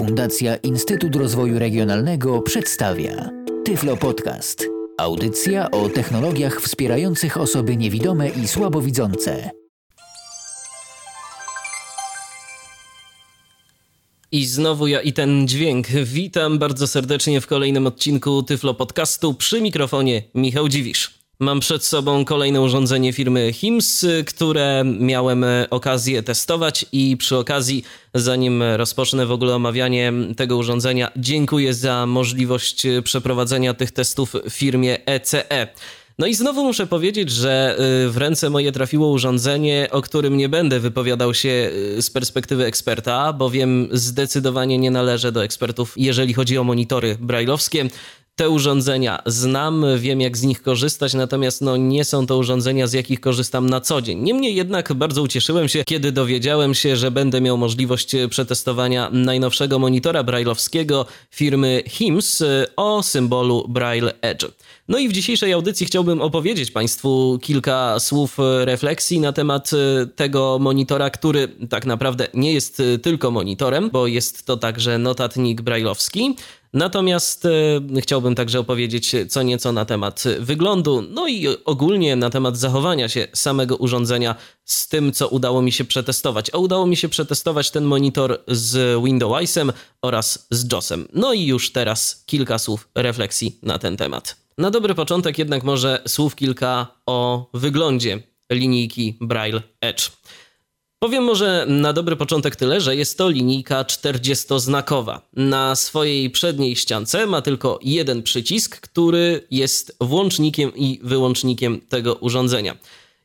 Fundacja Instytut Rozwoju Regionalnego przedstawia Tyflo Podcast. Audycja o technologiach wspierających osoby niewidome i słabowidzące. I znowu ja i ten dźwięk. Witam bardzo serdecznie w kolejnym odcinku Tyflo Podcastu przy mikrofonie Michał Dziwisz. Mam przed sobą kolejne urządzenie firmy HIMS, które miałem okazję testować i przy okazji, zanim rozpocznę w ogóle omawianie tego urządzenia, dziękuję za możliwość przeprowadzenia tych testów w firmie ECE. No i znowu muszę powiedzieć, że y, w ręce moje trafiło urządzenie, o którym nie będę wypowiadał się y, z perspektywy eksperta, bowiem zdecydowanie nie należę do ekspertów, jeżeli chodzi o monitory brajlowskie te urządzenia znam, wiem jak z nich korzystać, natomiast no, nie są to urządzenia, z jakich korzystam na co dzień. Niemniej jednak bardzo ucieszyłem się, kiedy dowiedziałem się, że będę miał możliwość przetestowania najnowszego monitora brailleowskiego firmy HIMS o symbolu Braille Edge. No i w dzisiejszej audycji chciałbym opowiedzieć Państwu kilka słów refleksji na temat tego monitora, który tak naprawdę nie jest tylko monitorem, bo jest to także notatnik brailleowski. Natomiast e, chciałbym także opowiedzieć co nieco na temat wyglądu, no i ogólnie na temat zachowania się samego urządzenia z tym, co udało mi się przetestować. A udało mi się przetestować ten monitor z Windowsem oraz z JOSem. No i już teraz kilka słów refleksji na ten temat. Na dobry początek jednak może słów kilka o wyglądzie linijki Braille Edge. Powiem może na dobry początek tyle, że jest to linijka 40-znakowa. Na swojej przedniej ściance ma tylko jeden przycisk, który jest włącznikiem i wyłącznikiem tego urządzenia.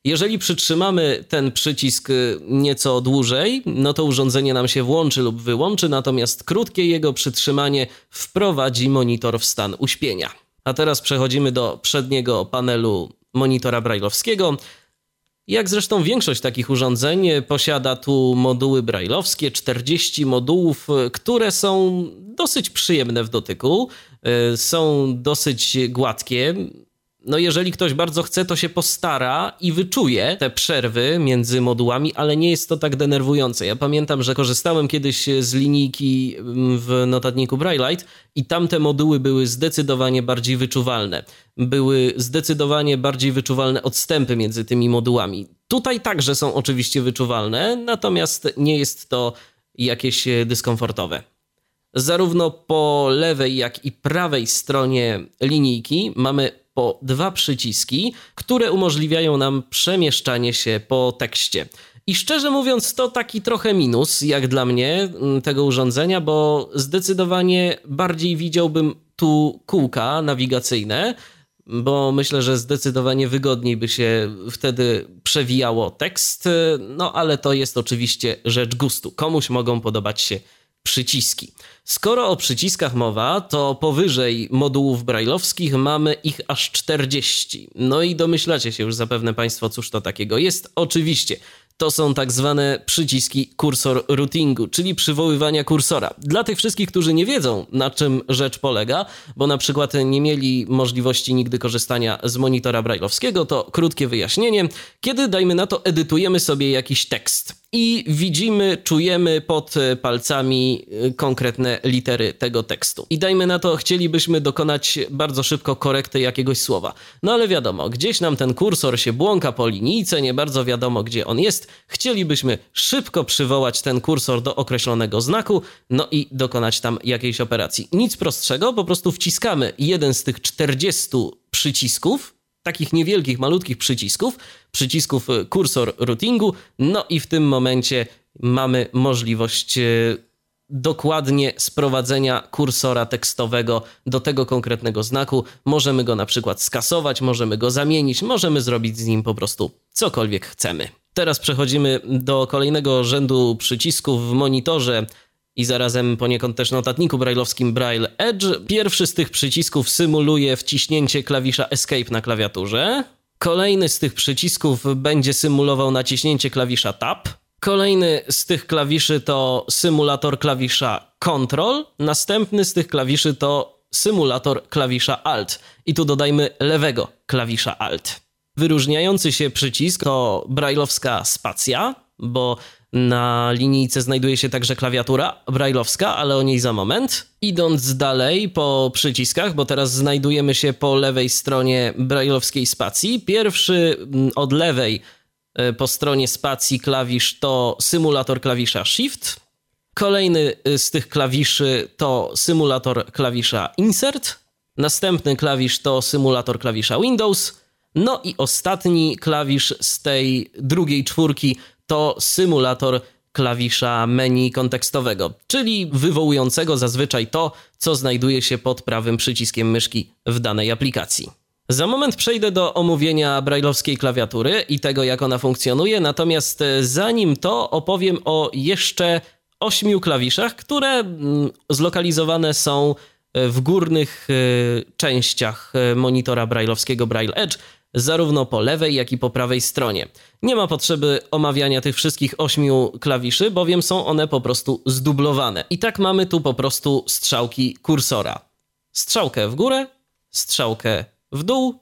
Jeżeli przytrzymamy ten przycisk nieco dłużej, no to urządzenie nam się włączy lub wyłączy, natomiast krótkie jego przytrzymanie wprowadzi monitor w stan uśpienia. A teraz przechodzimy do przedniego panelu monitora brailleowskiego. Jak zresztą większość takich urządzeń, posiada tu moduły brailleowskie, 40 modułów, które są dosyć przyjemne w dotyku, y, są dosyć gładkie. No jeżeli ktoś bardzo chce, to się postara i wyczuje te przerwy między modułami, ale nie jest to tak denerwujące. Ja pamiętam, że korzystałem kiedyś z linijki mm, w notatniku Braillite i tamte moduły były zdecydowanie bardziej wyczuwalne. Były zdecydowanie bardziej wyczuwalne odstępy między tymi modułami. Tutaj także są oczywiście wyczuwalne, natomiast nie jest to jakieś dyskomfortowe. Zarówno po lewej, jak i prawej stronie linijki mamy po dwa przyciski, które umożliwiają nam przemieszczanie się po tekście. I szczerze mówiąc, to taki trochę minus, jak dla mnie, mm, tego urządzenia, bo zdecydowanie bardziej widziałbym tu kółka nawigacyjne, bo myślę, że zdecydowanie wygodniej by się wtedy przewijało tekst, no ale to jest oczywiście rzecz gustu. Komuś mogą podobać się przyciski. Skoro o przyciskach mowa, to powyżej modułów brajlowskich mamy ich aż 40. No i domyślacie się już zapewne Państwo, cóż to takiego jest. Oczywiście, to są tak zwane przyciski kursor routingu, czyli przywoływania kursora. Dla tych wszystkich, którzy nie wiedzą, na czym rzecz polega, bo na przykład nie mieli możliwości nigdy korzystania z monitora brajlowskiego, to krótkie wyjaśnienie. Kiedy, dajmy na to, edytujemy sobie jakiś tekst i widzimy, czujemy pod palcami y, konkretne litery tego tekstu. I dajmy na to, chcielibyśmy dokonać bardzo szybko korekty jakiegoś słowa. No ale wiadomo, gdzieś nam ten kursor się błąka po linijce, nie bardzo wiadomo, gdzie on jest. Chcielibyśmy szybko przywołać ten kursor do określonego znaku, no i dokonać tam jakiejś operacji. Nic prostszego, po prostu wciskamy jeden z tych 40 przycisków, takich niewielkich, malutkich przycisków, przycisków e, kursor routingu, no i w tym momencie mamy możliwość e, dokładnie sprowadzenia kursora tekstowego do tego konkretnego znaku. Możemy go na przykład skasować, możemy go zamienić, możemy zrobić z nim po prostu cokolwiek chcemy. Teraz przechodzimy do kolejnego rzędu przycisków w monitorze i zarazem poniekąd też notatniku brailleowskim Braille Edge. Pierwszy z tych przycisków symuluje wciśnięcie klawisza Escape na klawiaturze. Kolejny z tych przycisków będzie symulował naciśnięcie klawisza Tab. Kolejny z tych klawiszy to symulator klawisza Control. Następny z tych klawiszy to symulator klawisza Alt. I tu dodajmy lewego klawisza Alt. Wyróżniający się przycisk to brailleowska spacja, bo Na linijce znajduje się także klawiatura brajlowska, ale o niej za moment. Idąc dalej po przyciskach, bo teraz znajdujemy się po lewej stronie brajlowskiej spacji. Pierwszy mm, od lewej e, po stronie spacji klawisz to symulator klawisza Shift. Kolejny e, z tych klawiszy to symulator klawisza Insert. Następny klawisz to symulator klawisza Windows. No i ostatni klawisz z tej drugiej czwórki to symulator klawisza menu kontekstowego, czyli wywołującego zazwyczaj to, co znajduje się pod prawym przyciskiem myszki w danej aplikacji. Za moment przejdę do omówienia brailleowskiej klawiatury i tego, jak ona funkcjonuje, natomiast e, zanim to opowiem o jeszcze ośmiu klawiszach, które mm, zlokalizowane są e, w górnych e, częściach monitora brailleowskiego Braille Edge, zarówno po lewej, jak i po prawej stronie. Nie ma potrzeby omawiania tych wszystkich ośmiu klawiszy, bowiem są one po prostu zdublowane. I tak mamy tu po prostu strzałki kursora. Strzałkę w górę, strzałkę w dół,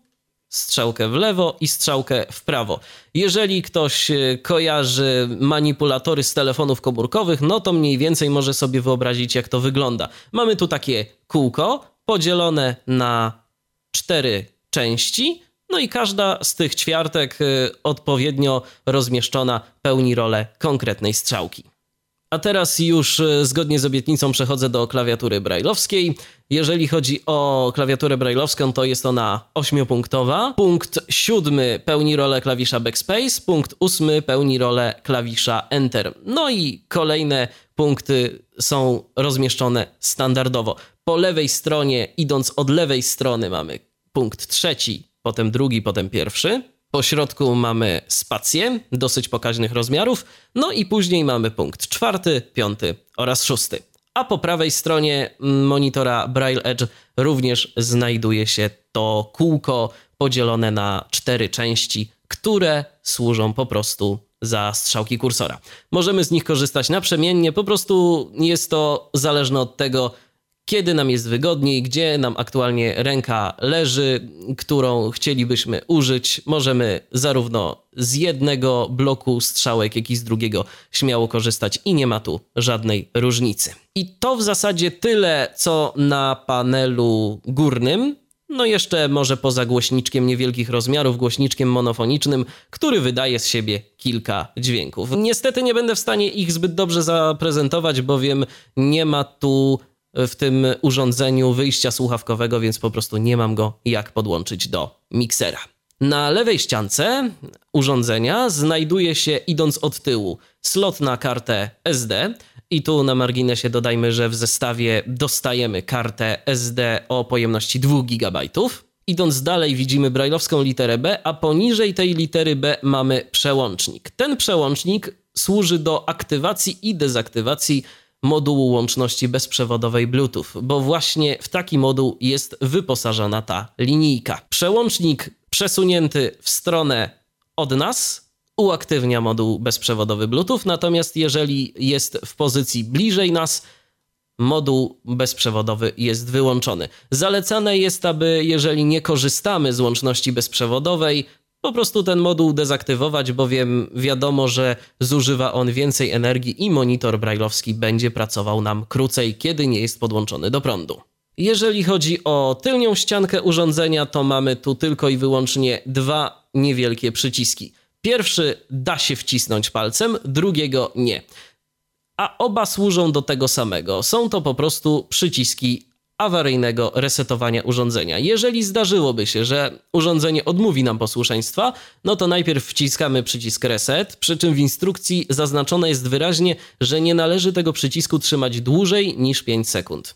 strzałkę w lewo i strzałkę w prawo. Jeżeli ktoś e, kojarzy manipulatory z telefonów komórkowych, no to mniej więcej może sobie wyobrazić, jak to wygląda. Mamy tu takie kółko podzielone na cztery części no i każda z tych ćwiartek y, odpowiednio rozmieszczona pełni rolę konkretnej strzałki. A teraz już y, zgodnie z obietnicą przechodzę do klawiatury brailleowskiej. Jeżeli chodzi o klawiaturę brailleowską, to jest ona ośmiopunktowa. Punkt siódmy pełni rolę klawisza backspace, punkt ósmy pełni rolę klawisza enter. No i kolejne punkty są rozmieszczone standardowo. Po lewej stronie, idąc od lewej strony, mamy punkt trzeci potem drugi, potem pierwszy. Po środku mamy spację dosyć pokaźnych rozmiarów, no i później mamy punkt czwarty, piąty oraz szósty. A po prawej stronie monitora Braille Edge również znajduje się to kółko podzielone na cztery części, które służą po prostu za strzałki kursora. Możemy z nich korzystać naprzemiennie, po prostu jest to zależne od tego, kiedy nam jest wygodniej, gdzie nam aktualnie ręka leży, którą chcielibyśmy użyć. Możemy zarówno z jednego bloku strzałek, jak i z drugiego śmiało korzystać i nie ma tu żadnej różnicy. I to w zasadzie tyle, co na panelu górnym. No jeszcze może poza głośniczkiem niewielkich rozmiarów, głośniczkiem monofonicznym, który wydaje z siebie kilka dźwięków. Niestety nie będę w stanie ich zbyt dobrze zaprezentować, bowiem nie ma tu w tym urządzeniu wyjścia słuchawkowego, więc po prostu nie mam go jak podłączyć do miksera. Na lewej ściance urządzenia znajduje się, idąc od tyłu, slot na kartę SD. I tu na marginesie dodajmy, że w zestawie dostajemy kartę SD o pojemności 2 GB. Idąc dalej widzimy brajlowską literę B, a poniżej tej litery B mamy przełącznik. Ten przełącznik służy do aktywacji i dezaktywacji modułu łączności bezprzewodowej Bluetooth, bo właśnie w taki moduł jest wyposażona ta linijka. Przełącznik przesunięty w stronę od nas uaktywnia moduł bezprzewodowy Bluetooth, natomiast jeżeli jest w pozycji bliżej nas, moduł bezprzewodowy jest wyłączony. Zalecane jest, aby jeżeli nie korzystamy z łączności bezprzewodowej, po prostu ten moduł dezaktywować, bowiem wiadomo, że zużywa on więcej energii i monitor brajlowski będzie pracował nam krócej, kiedy nie jest podłączony do prądu. Jeżeli chodzi o tylnią ściankę urządzenia, to mamy tu tylko i wyłącznie dwa niewielkie przyciski. Pierwszy da się wcisnąć palcem, drugiego nie. A oba służą do tego samego. Są to po prostu przyciski awaryjnego resetowania urządzenia. Jeżeli zdarzyłoby się, że urządzenie odmówi nam posłuszeństwa, no to najpierw wciskamy przycisk reset, przy czym w instrukcji zaznaczone jest wyraźnie, że nie należy tego przycisku trzymać dłużej niż 5 sekund.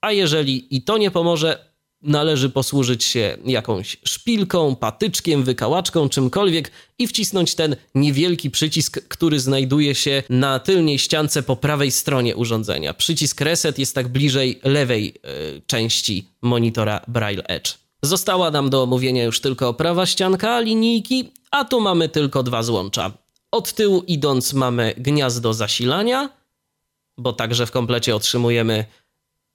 A jeżeli i to nie pomoże, należy posłużyć się jakąś szpilką, patyczkiem, wykałaczką, czymkolwiek i wcisnąć ten niewielki przycisk, który znajduje się na tylnej ściance po prawej stronie urządzenia. Przycisk reset jest tak bliżej lewej yy, części monitora Braille Edge. Została nam do omówienia już tylko prawa ścianka linijki, a tu mamy tylko dwa złącza. Od tyłu idąc mamy gniazdo zasilania, bo także w komplecie otrzymujemy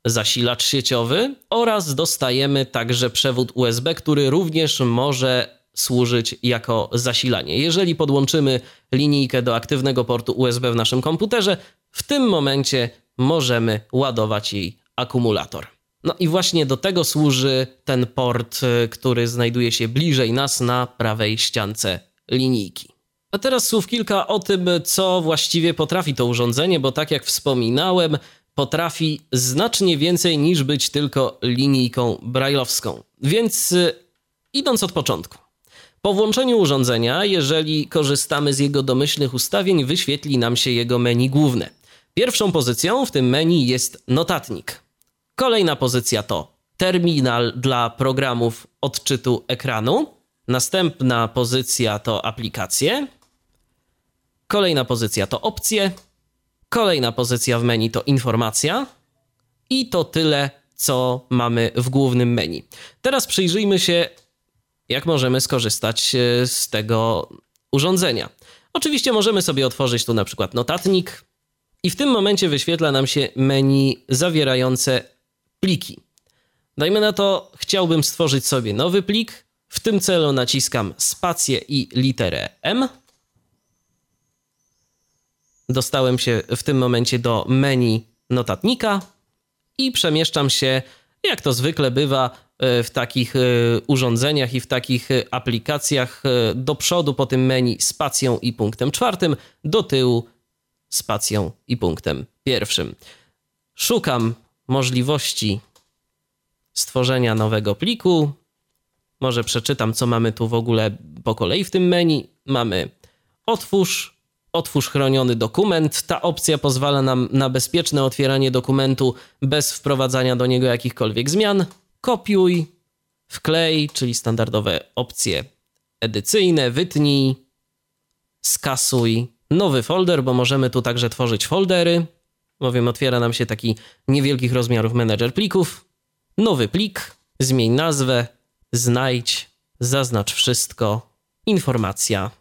zasilacz sieciowy oraz dostajemy także przewód USB, który również może służyć jako zasilanie. Jeżeli podłączymy linijkę do aktywnego portu USB w naszym komputerze, w tym momencie możemy ładować jej akumulator. No i właśnie do tego służy ten port, y, który znajduje się bliżej nas na prawej ściance linijki. A teraz słów kilka o tym, co właściwie potrafi to urządzenie, bo tak jak wspominałem, potrafi znacznie więcej niż być tylko linijką brajlowską. Więc y, idąc od początku. Po włączeniu urządzenia, jeżeli korzystamy z jego domyślnych ustawień, wyświetli nam się jego menu główne. Pierwszą pozycją w tym menu jest notatnik. Kolejna pozycja to terminal dla programów odczytu ekranu. Następna pozycja to aplikacje. Kolejna pozycja to opcje. Kolejna pozycja w menu to informacja. I to tyle, co mamy w głównym menu. Teraz przyjrzyjmy się, jak możemy skorzystać e, z tego urządzenia. Oczywiście możemy sobie otworzyć tu na przykład notatnik i w tym momencie wyświetla nam się menu zawierające pliki. Dajmy na to, chciałbym stworzyć sobie nowy plik. W tym celu naciskam spację i literę M. Dostałem się w tym momencie do menu notatnika i przemieszczam się, jak to zwykle bywa e, w takich e, urządzeniach i w takich e, aplikacjach, do przodu po tym menu spacją i punktem czwartym, do tyłu spacją i punktem pierwszym. Szukam możliwości stworzenia nowego pliku. Może przeczytam, co mamy tu w ogóle po kolei w tym menu. Mamy otwórz, otwórz chroniony dokument. Ta opcja pozwala nam na bezpieczne otwieranie dokumentu bez wprowadzania do niego jakichkolwiek zmian. Kopiuj, wklej, czyli standardowe opcje edycyjne, wytnij, skasuj, nowy folder, bo możemy tu także tworzyć foldery, bowiem otwiera nam się taki niewielkich rozmiarów menedżer plików. Nowy plik, zmień nazwę, znajdź, zaznacz wszystko, informacja,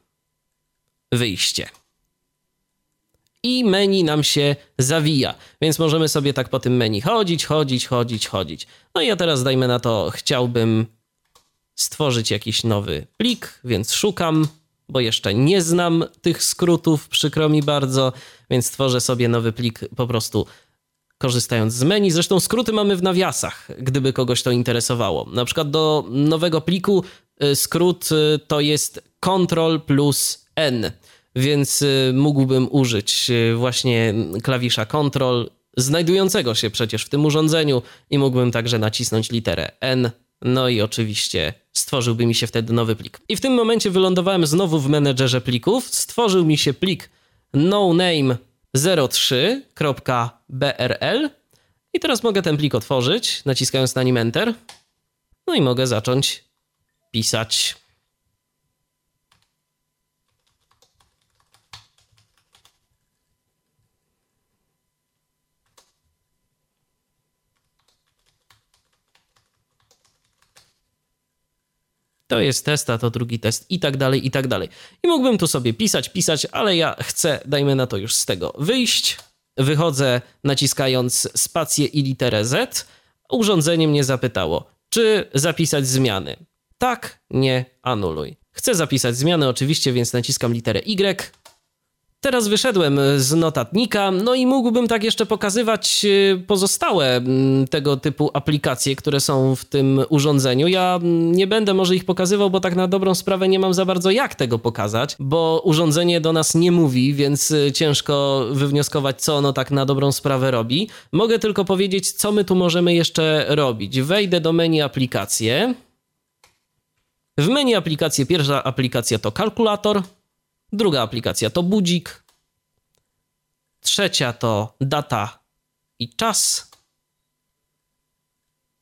wyjście. I menu nam się zawija, więc możemy sobie tak po tym menu chodzić, chodzić, chodzić, chodzić. No i ja teraz dajmy na to, chciałbym stworzyć jakiś nowy plik, więc szukam bo jeszcze nie znam tych skrótów, przykro mi bardzo, więc tworzę sobie nowy plik po prostu korzystając z menu. Zresztą skróty mamy w nawiasach, gdyby kogoś to interesowało. Na przykład do nowego pliku y, skrót y, to jest Ctrl plus N, więc y, mógłbym użyć właśnie klawisza Ctrl znajdującego się przecież w tym urządzeniu i mógłbym także nacisnąć literę N no i oczywiście stworzyłby mi się wtedy nowy plik. I w tym momencie wylądowałem znowu w menedżerze plików. Stworzył mi się plik noname03.brl i teraz mogę ten plik otworzyć, naciskając na nim Enter. No i mogę zacząć pisać. To jest test, a to drugi test i tak dalej, i tak dalej. I mógłbym tu sobie pisać, pisać, ale ja chcę, dajmy na to już z tego wyjść. Wychodzę naciskając spację i literę Z. Urządzenie mnie zapytało, czy zapisać zmiany. Tak, nie, anuluj. Chcę zapisać zmiany oczywiście, więc naciskam literę Y. Teraz wyszedłem z notatnika, no i mógłbym tak jeszcze pokazywać y, pozostałe tego typu aplikacje, które są w tym urządzeniu. Ja nie będę może ich pokazywał, bo tak na dobrą sprawę nie mam za bardzo jak tego pokazać, bo urządzenie do nas nie mówi, więc y, ciężko wywnioskować, co ono tak na dobrą sprawę robi. Mogę tylko powiedzieć, co my tu możemy jeszcze robić. Wejdę do menu aplikacje. W menu aplikacje pierwsza aplikacja to kalkulator. Druga aplikacja to budzik. Trzecia to data i czas.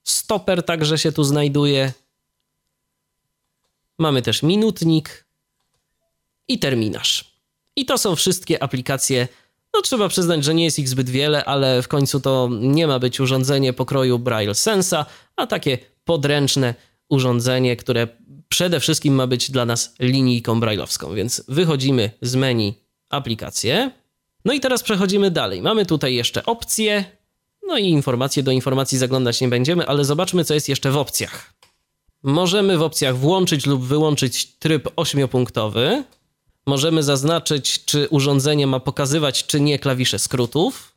Stoper także się tu znajduje. Mamy też minutnik i terminarz. I to są wszystkie aplikacje. No trzeba przyznać, że nie jest ich zbyt wiele, ale w końcu to nie ma być urządzenie pokroju Braille Sensa, a takie podręczne urządzenie, które przede wszystkim ma być dla nas linijką brailleowską. Więc wychodzimy z menu aplikacje. No i teraz przechodzimy dalej. Mamy tutaj jeszcze opcje, no i informacje. Do informacji zaglądać nie będziemy, ale zobaczmy, co jest jeszcze w opcjach. możemy w opcjach włączyć lub wyłączyć tryb ośmiopunktowy. Możemy zaznaczyć, czy urządzenie ma pokazywać, czy nie klawisze skrótów.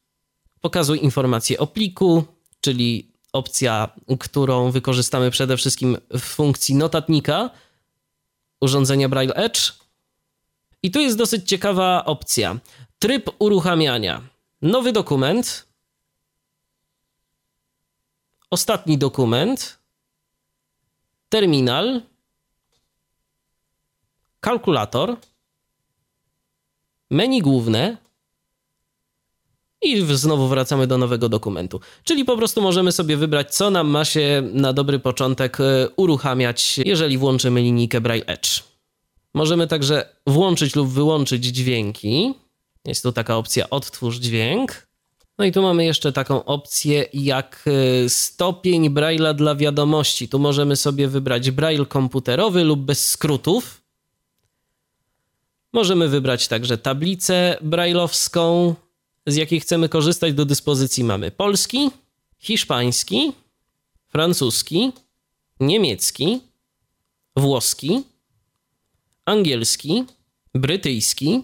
Pokazuj informacje o pliku, czyli opcja, którą wykorzystamy przede wszystkim w funkcji notatnika urządzenia Braille Edge. I tu jest dosyć ciekawa opcja. Tryb uruchamiania. Nowy dokument. Ostatni dokument. Terminal. Kalkulator. Menu główne. I znowu wracamy do nowego dokumentu. Czyli po prostu możemy sobie wybrać, co nam ma się na dobry początek e, uruchamiać, jeżeli włączymy linijkę Braille Edge. Możemy także włączyć lub wyłączyć dźwięki. Jest tu taka opcja odtwórz dźwięk. No i tu mamy jeszcze taką opcję jak e, stopień Braille'a dla wiadomości. Tu możemy sobie wybrać Braille komputerowy lub bez skrótów. Możemy wybrać także tablicę brailleowską, z jakiej chcemy korzystać. Do dyspozycji mamy polski, hiszpański, francuski, niemiecki, włoski, angielski, brytyjski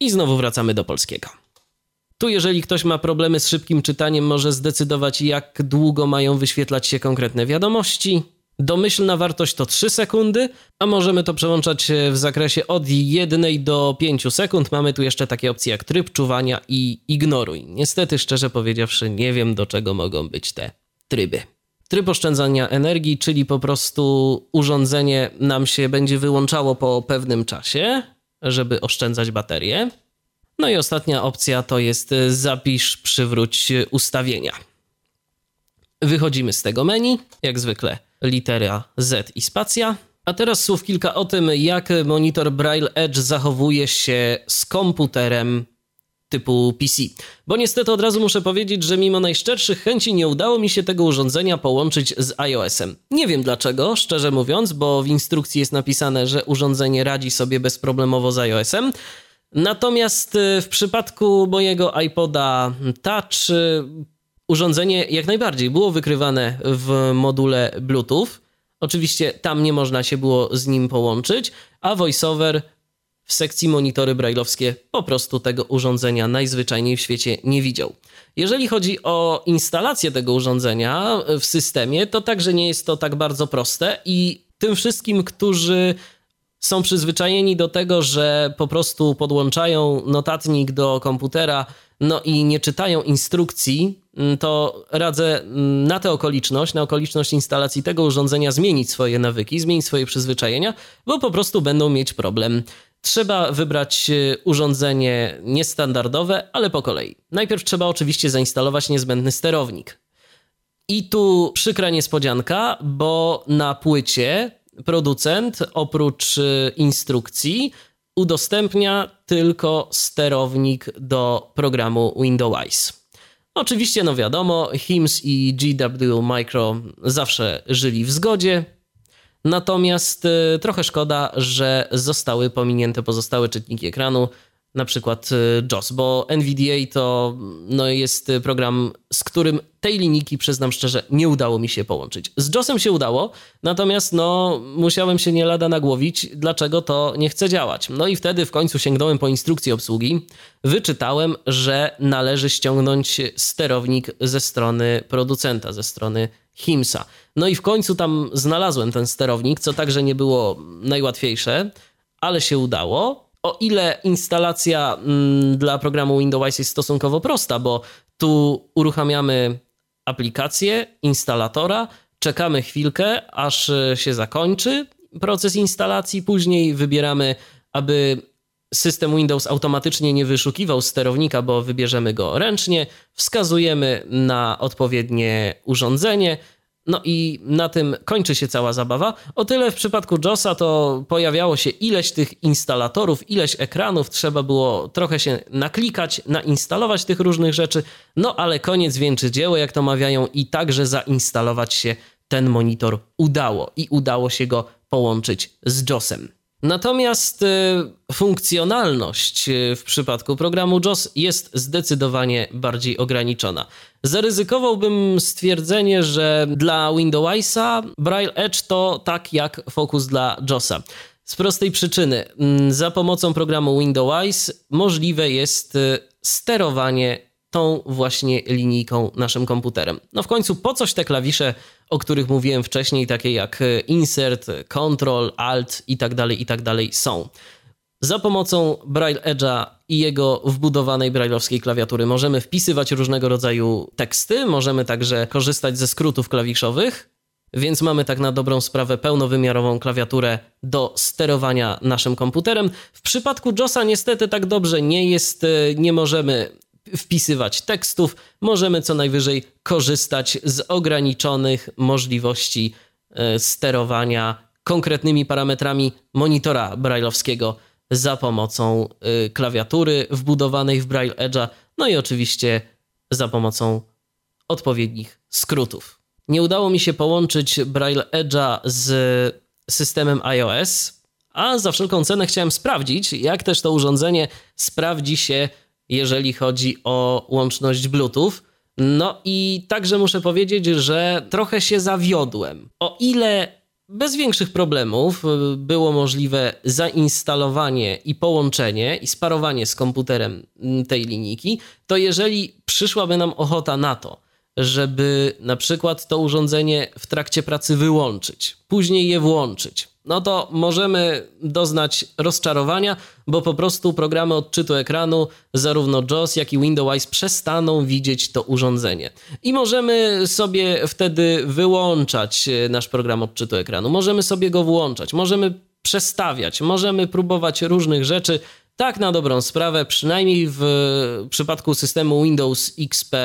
i znowu wracamy do polskiego. Tu, jeżeli ktoś ma problemy z szybkim czytaniem, może zdecydować, jak długo mają wyświetlać się konkretne wiadomości. Domyślna wartość to 3 sekundy, a możemy to przełączać w zakresie od 1 do 5 sekund. Mamy tu jeszcze takie opcje jak tryb czuwania i ignoruj. Niestety, szczerze powiedziawszy, nie wiem do czego mogą być te tryby. Tryb oszczędzania energii, czyli po prostu urządzenie nam się będzie wyłączało po pewnym czasie, żeby oszczędzać baterię. No i ostatnia opcja to jest zapisz, przywróć ustawienia. Wychodzimy z tego menu, jak zwykle litera Z i spacja. A teraz słów kilka o tym, jak monitor Braille Edge zachowuje się z komputerem typu PC. Bo niestety od razu muszę powiedzieć, że mimo najszczerszych chęci nie udało mi się tego urządzenia połączyć z iOS-em. Nie wiem dlaczego, szczerze mówiąc, bo w instrukcji jest napisane, że urządzenie radzi sobie bezproblemowo z iOS-em. Natomiast y, w przypadku mojego iPoda Touch y, urządzenie jak najbardziej było wykrywane w module Bluetooth. Oczywiście tam nie można się było z nim połączyć, a VoiceOver w sekcji monitory brailleowskie po prostu tego urządzenia najzwyczajniej w świecie nie widział. Jeżeli chodzi o instalację tego urządzenia w systemie, to także nie jest to tak bardzo proste i tym wszystkim, którzy są przyzwyczajeni do tego, że po prostu podłączają notatnik do komputera, no i nie czytają instrukcji, to radzę mm, na tę okoliczność, na okoliczność instalacji tego urządzenia zmienić swoje nawyki, zmienić swoje przyzwyczajenia, bo po prostu będą mieć problem. Trzeba wybrać y, urządzenie niestandardowe, ale po kolei. Najpierw trzeba oczywiście zainstalować niezbędny sterownik. I tu przykra niespodzianka, bo na płycie producent oprócz y, instrukcji udostępnia tylko sterownik do programu Windows. Oczywiście, no wiadomo, HIMS i GW Micro zawsze żyli w zgodzie, natomiast y, trochę szkoda, że zostały pominięte pozostałe czytniki ekranu, na przykład y, JOS, bo NVDA to no, jest program, z którym tej linijki, przyznam szczerze, nie udało mi się połączyć. Z JOSem się udało, natomiast no, musiałem się nie lada nagłowić, dlaczego to nie chce działać. No i wtedy w końcu sięgnąłem po instrukcję obsługi, wyczytałem, że należy ściągnąć sterownik ze strony producenta, ze strony HIMSA. No i w końcu tam znalazłem ten sterownik, co także nie było najłatwiejsze, ale się udało o ile instalacja mm, dla programu Windows jest stosunkowo prosta, bo tu uruchamiamy aplikację, instalatora, czekamy chwilkę, aż e, się zakończy proces instalacji, później wybieramy, aby system Windows automatycznie nie wyszukiwał sterownika, bo wybierzemy go ręcznie, wskazujemy na odpowiednie urządzenie, no i na tym kończy się cała zabawa. O tyle w przypadku JOSa to pojawiało się ileś tych instalatorów, ileś ekranów, trzeba było trochę się naklikać, nainstalować tych różnych rzeczy, no ale koniec wieńczy dzieło, jak to mawiają, i także zainstalować się ten monitor udało i udało się go połączyć z JOSem. Natomiast y, funkcjonalność y, w przypadku programu JOS jest zdecydowanie bardziej ograniczona. Zaryzykowałbym stwierdzenie, że dla Windowsa Braille Edge to tak jak Focus dla JOSa. Z prostej przyczyny, mm, za pomocą programu Windows możliwe jest y, sterowanie tą właśnie linijką naszym komputerem. No w końcu po coś te klawisze, o których mówiłem wcześniej, takie jak e, Insert, Control, Alt i tak dalej, i tak dalej są. Za pomocą Braille Edge'a i jego wbudowanej brailleowskiej klawiatury możemy wpisywać różnego rodzaju teksty, możemy także korzystać ze skrótów klawiszowych, więc mamy tak na dobrą sprawę pełnowymiarową klawiaturę do sterowania naszym komputerem. W przypadku JOSa niestety tak dobrze nie jest, e, nie możemy wpisywać tekstów, możemy co najwyżej korzystać z ograniczonych możliwości e, sterowania konkretnymi parametrami monitora brailleowskiego za pomocą e, klawiatury wbudowanej w Braille Edge'a, no i oczywiście za pomocą odpowiednich skrótów. Nie udało mi się połączyć Braille Edge'a z systemem iOS, a za wszelką cenę chciałem sprawdzić, jak też to urządzenie sprawdzi się jeżeli chodzi o łączność Bluetooth. No i także muszę powiedzieć, że trochę się zawiodłem. O ile bez większych problemów y, było możliwe zainstalowanie i połączenie i sparowanie z komputerem mm, tej linijki, to jeżeli przyszłaby nam ochota na to, żeby na przykład to urządzenie w trakcie pracy wyłączyć, później je włączyć, no to możemy doznać rozczarowania, bo po prostu programy odczytu ekranu, zarówno JAWS, jak i Windows przestaną widzieć to urządzenie. I możemy sobie wtedy wyłączać e, nasz program odczytu ekranu, możemy sobie go włączać, możemy przestawiać, możemy próbować różnych rzeczy. Tak na dobrą sprawę, przynajmniej w przypadku systemu Windows XP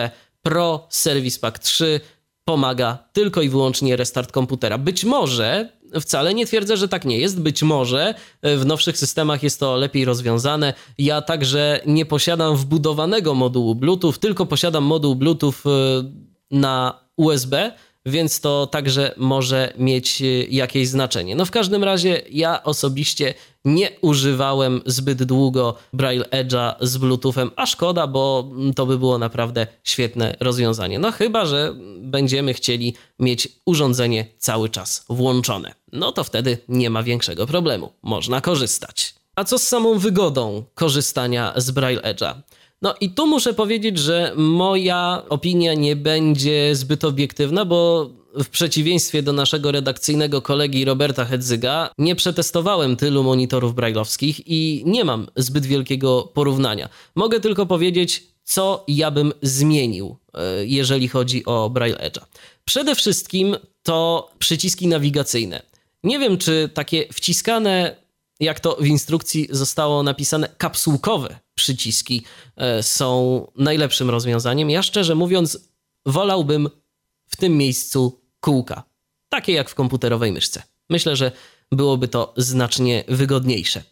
Pro Service Pack 3 pomaga tylko i wyłącznie restart komputera. Być może, wcale nie twierdzę, że tak nie jest, być może w nowszych systemach jest to lepiej rozwiązane. Ja także nie posiadam wbudowanego modułu Bluetooth, tylko posiadam moduł Bluetooth e, na USB więc to także może mieć y, jakieś znaczenie. No w każdym razie ja osobiście nie używałem zbyt długo Braille Edge'a z Bluetoothem, a szkoda, bo to by było naprawdę świetne rozwiązanie. No chyba, że będziemy chcieli mieć urządzenie cały czas włączone. No to wtedy nie ma większego problemu. Można korzystać. A co z samą wygodą korzystania z Braille Edge'a? No i tu muszę powiedzieć, że moja opinia nie będzie zbyt obiektywna, bo w przeciwieństwie do naszego redakcyjnego kolegi Roberta Hedzyga, nie przetestowałem tylu monitorów brailleowskich i nie mam zbyt wielkiego porównania. Mogę tylko powiedzieć, co ja bym zmienił, e, jeżeli chodzi o Braille Edge'a. Przede wszystkim to przyciski nawigacyjne. Nie wiem, czy takie wciskane, jak to w instrukcji zostało napisane, kapsułkowe przyciski e, są najlepszym rozwiązaniem. Ja szczerze mówiąc, wolałbym w tym miejscu kółka, takie jak w komputerowej myszce. Myślę, że byłoby to znacznie wygodniejsze.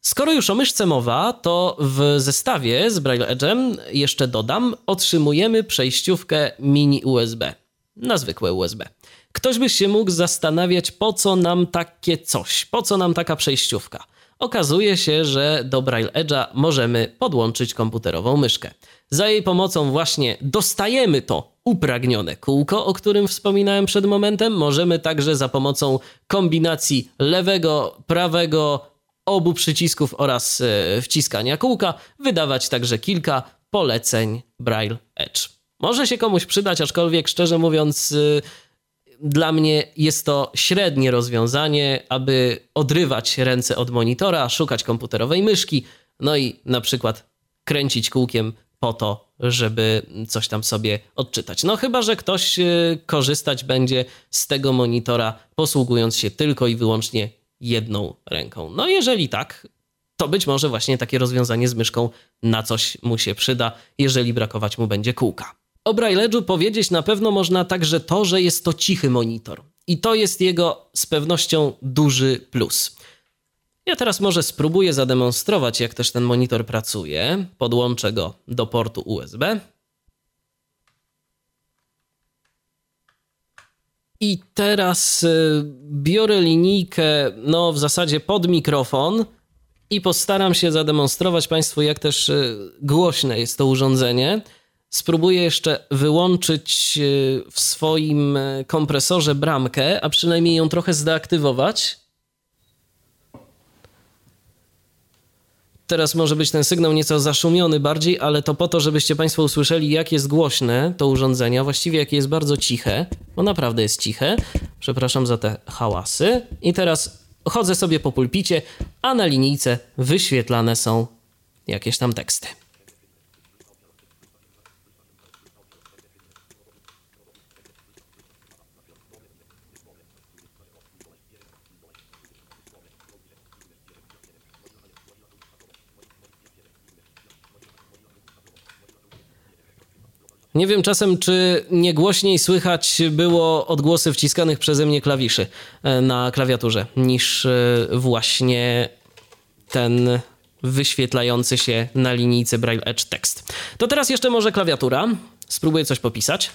Skoro już o myszce mowa, to w zestawie z Braille Edge'em jeszcze dodam, otrzymujemy przejściówkę mini USB na zwykłe USB. Ktoś by się mógł zastanawiać, po co nam takie coś, po co nam taka przejściówka okazuje się, że do Braille Edge'a możemy podłączyć komputerową myszkę. Za jej pomocą właśnie dostajemy to upragnione kółko, o którym wspominałem przed momentem. Możemy także za pomocą kombinacji lewego, prawego, obu przycisków oraz e, wciskania kółka wydawać także kilka poleceń Braille Edge. Może się komuś przydać, aczkolwiek szczerze mówiąc, e, dla mnie jest to średnie rozwiązanie, aby odrywać ręce od monitora, szukać komputerowej myszki, no i na przykład kręcić kółkiem po to, żeby coś tam sobie odczytać. No chyba, że ktoś y, korzystać będzie z tego monitora, posługując się tylko i wyłącznie jedną ręką. No jeżeli tak, to być może właśnie takie rozwiązanie z myszką na coś mu się przyda, jeżeli brakować mu będzie kółka. O Braille'u powiedzieć na pewno można także to, że jest to cichy monitor. I to jest jego z pewnością duży plus. Ja teraz może spróbuję zademonstrować, jak też ten monitor pracuje. Podłączę go do portu USB. I teraz y, biorę linijkę, no w zasadzie pod mikrofon i postaram się zademonstrować Państwu, jak też y, głośne jest to urządzenie. Spróbuję jeszcze wyłączyć y, w swoim kompresorze bramkę, a przynajmniej ją trochę zdeaktywować. Teraz może być ten sygnał nieco zaszumiony bardziej, ale to po to, żebyście Państwo usłyszeli, jak jest głośne to urządzenie, a właściwie jakie jest bardzo ciche, bo naprawdę jest ciche. Przepraszam za te hałasy. I teraz chodzę sobie po pulpicie, a na linijce wyświetlane są jakieś tam teksty. Nie wiem czasem, czy nie głośniej słychać było odgłosy wciskanych przeze mnie klawiszy e, na klawiaturze niż e, właśnie ten wyświetlający się na linijce Braille Edge tekst. To teraz jeszcze może klawiatura. Spróbuję coś popisać.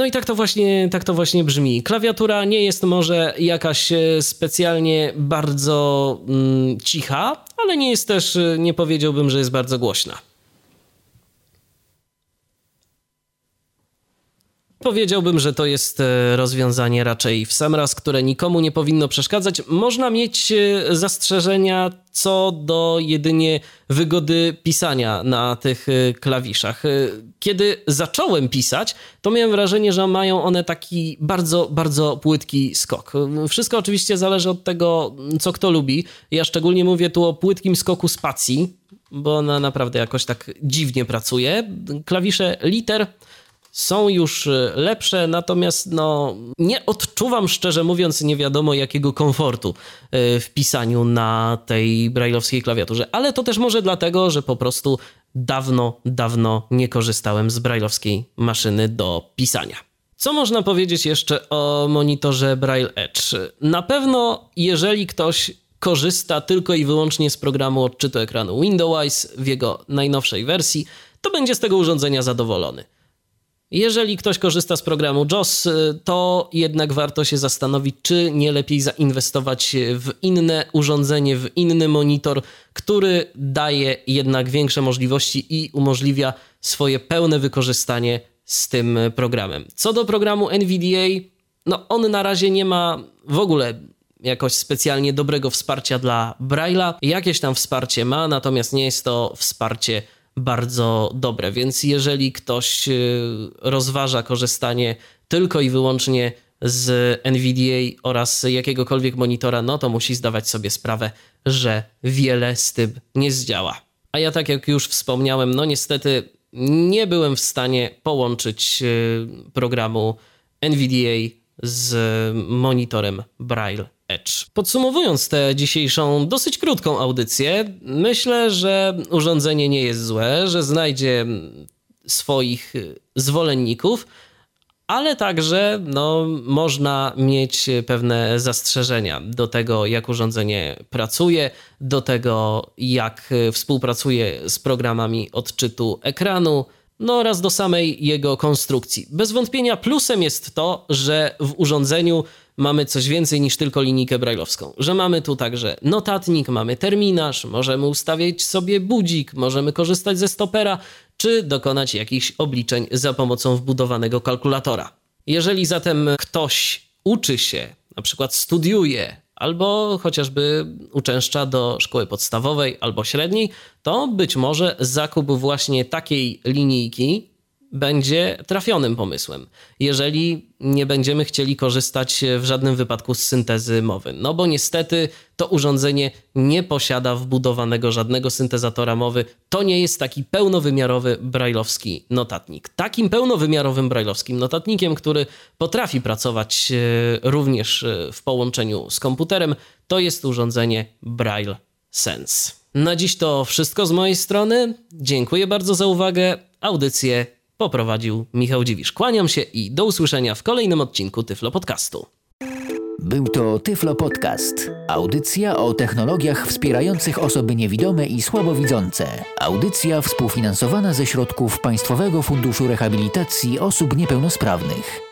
No i tak to właśnie, tak to właśnie brzmi. Klawiatura nie jest może jakaś e, specjalnie bardzo mm, cicha, ale nie jest też, e, nie powiedziałbym, że jest bardzo głośna. Powiedziałbym, że to jest e, rozwiązanie raczej w sam raz, które nikomu nie powinno przeszkadzać. Można mieć e, zastrzeżenia co do jedynie wygody pisania na tych e, klawiszach. Kiedy zacząłem pisać, to miałem wrażenie, że mają one taki bardzo, bardzo płytki skok. Wszystko oczywiście zależy od tego, co kto lubi. Ja szczególnie mówię tu o płytkim skoku spacji, bo ona naprawdę jakoś tak dziwnie pracuje. Klawisze liter są już e, lepsze, natomiast no, nie odczuwam szczerze mówiąc nie wiadomo jakiego komfortu e, w pisaniu na tej brailleowskiej klawiaturze, ale to też może dlatego, że po prostu dawno, dawno nie korzystałem z brailleowskiej maszyny do pisania. Co można powiedzieć jeszcze o monitorze Braille Edge? Na pewno, jeżeli ktoś korzysta tylko i wyłącznie z programu odczytu ekranu Windows w jego najnowszej wersji, to będzie z tego urządzenia zadowolony. Jeżeli ktoś korzysta z programu JOS, y, to jednak warto się zastanowić, czy nie lepiej zainwestować w inne urządzenie, w inny monitor, który daje jednak większe możliwości i umożliwia swoje pełne wykorzystanie z tym programem. Co do programu NVDA, no on na razie nie ma w ogóle jakoś specjalnie dobrego wsparcia dla Braille'a. Jakieś tam wsparcie ma, natomiast nie jest to wsparcie bardzo dobre. Więc jeżeli ktoś y, rozważa korzystanie tylko i wyłącznie z NVDA oraz jakiegokolwiek monitora, no to musi zdawać sobie sprawę, że wiele z tym nie zdziała. A ja, tak jak już wspomniałem, no niestety nie byłem w stanie połączyć y, programu NVDA z monitorem Braille Edge. Podsumowując tę dzisiejszą dosyć krótką audycję, myślę, że urządzenie nie jest złe, że znajdzie swoich zwolenników, ale także no, można mieć pewne zastrzeżenia do tego, jak urządzenie pracuje, do tego, jak współpracuje z programami odczytu ekranu no oraz do samej jego konstrukcji. Bez wątpienia plusem jest to, że w urządzeniu mamy coś więcej niż tylko linijkę brajlowską. Że mamy tu także notatnik, mamy terminarz, możemy ustawiać sobie budzik, możemy korzystać ze stopera, czy dokonać jakichś obliczeń za pomocą wbudowanego kalkulatora. Jeżeli zatem ktoś uczy się, na przykład studiuje, albo chociażby uczęszcza do szkoły podstawowej albo średniej, to być może zakup właśnie takiej linijki będzie trafionym pomysłem, jeżeli nie będziemy chcieli korzystać w żadnym wypadku z syntezy mowy. No bo niestety to urządzenie nie posiada wbudowanego żadnego syntezatora mowy. To nie jest taki pełnowymiarowy brajlowski notatnik. Takim pełnowymiarowym brajlowskim notatnikiem, który potrafi pracować e, również e, w połączeniu z komputerem, to jest urządzenie Braille Sense. Na dziś to wszystko z mojej strony. Dziękuję bardzo za uwagę. Audycję poprowadził Michał Dziwisz. Kłaniam się i do usłyszenia w kolejnym odcinku Tyflo Podcastu. Był to Tyflo Podcast. Audycja o technologiach wspierających osoby niewidome i słabowidzące. Audycja współfinansowana ze środków Państwowego Funduszu Rehabilitacji Osób Niepełnosprawnych.